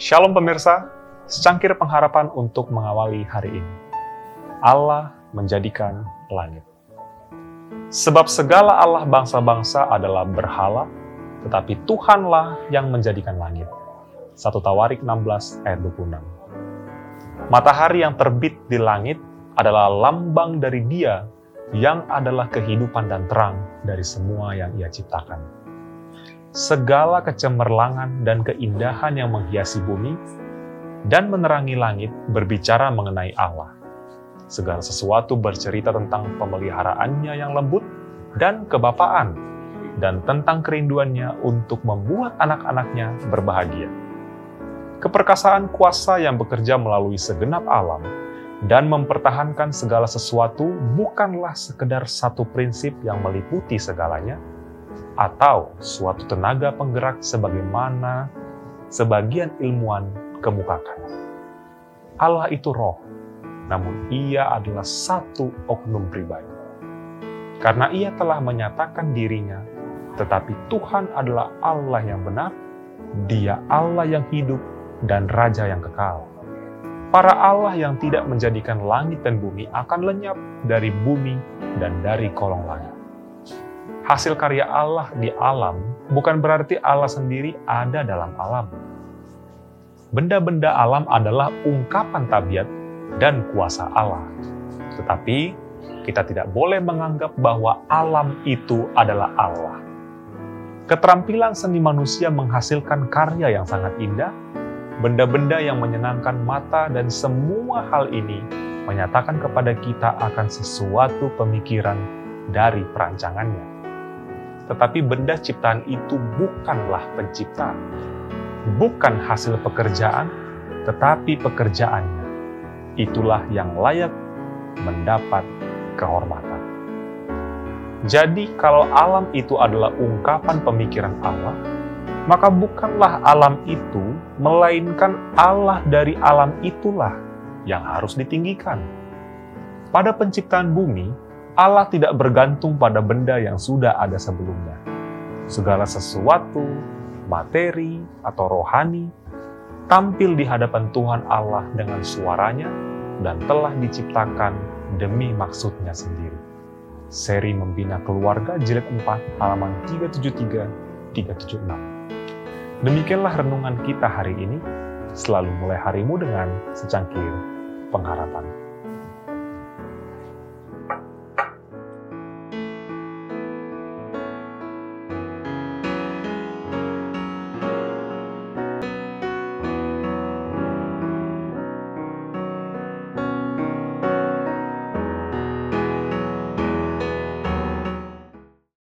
Shalom pemirsa, secangkir pengharapan untuk mengawali hari ini. Allah menjadikan langit. Sebab segala Allah bangsa-bangsa adalah berhala, tetapi Tuhanlah yang menjadikan langit. 1 Tawarik 16 ayat 26. Matahari yang terbit di langit adalah lambang dari dia yang adalah kehidupan dan terang dari semua yang ia ciptakan. Segala kecemerlangan dan keindahan yang menghiasi bumi dan menerangi langit berbicara mengenai Allah. Segala sesuatu bercerita tentang pemeliharaannya yang lembut dan kebapaan, dan tentang kerinduannya untuk membuat anak-anaknya berbahagia. Keperkasaan kuasa yang bekerja melalui segenap alam dan mempertahankan segala sesuatu bukanlah sekedar satu prinsip yang meliputi segalanya, atau suatu tenaga penggerak sebagaimana sebagian ilmuwan kemukakan. Allah itu roh, namun ia adalah satu oknum pribadi. Karena ia telah menyatakan dirinya, tetapi Tuhan adalah Allah yang benar, dia Allah yang hidup dan Raja yang kekal Para Allah yang tidak menjadikan langit dan bumi akan lenyap dari bumi dan dari kolong langit. Hasil karya Allah di alam bukan berarti Allah sendiri ada dalam alam. Benda-benda alam adalah ungkapan tabiat dan kuasa Allah. Tetapi kita tidak boleh menganggap bahwa alam itu adalah Allah. Keterampilan seni manusia menghasilkan karya yang sangat indah, benda-benda yang menyenangkan mata, dan semua hal ini menyatakan kepada kita akan sesuatu pemikiran dari perancangannya. Tetapi benda ciptaan itu bukanlah pencipta, bukan hasil pekerjaan, tetapi pekerjaannya. Itulah yang layak mendapat kehormatan. Jadi, kalau alam itu adalah ungkapan pemikiran Allah, maka bukanlah alam itu, melainkan Allah dari alam itulah yang harus ditinggikan. Pada penciptaan bumi, Allah tidak bergantung pada benda yang sudah ada sebelumnya. Segala sesuatu, materi, atau rohani, tampil di hadapan Tuhan Allah dengan suaranya dan telah diciptakan demi maksudnya sendiri. Seri Membina Keluarga Jilid 4 halaman 373-376. Demikianlah renungan kita hari ini. Selalu mulai harimu dengan secangkir pengharapan.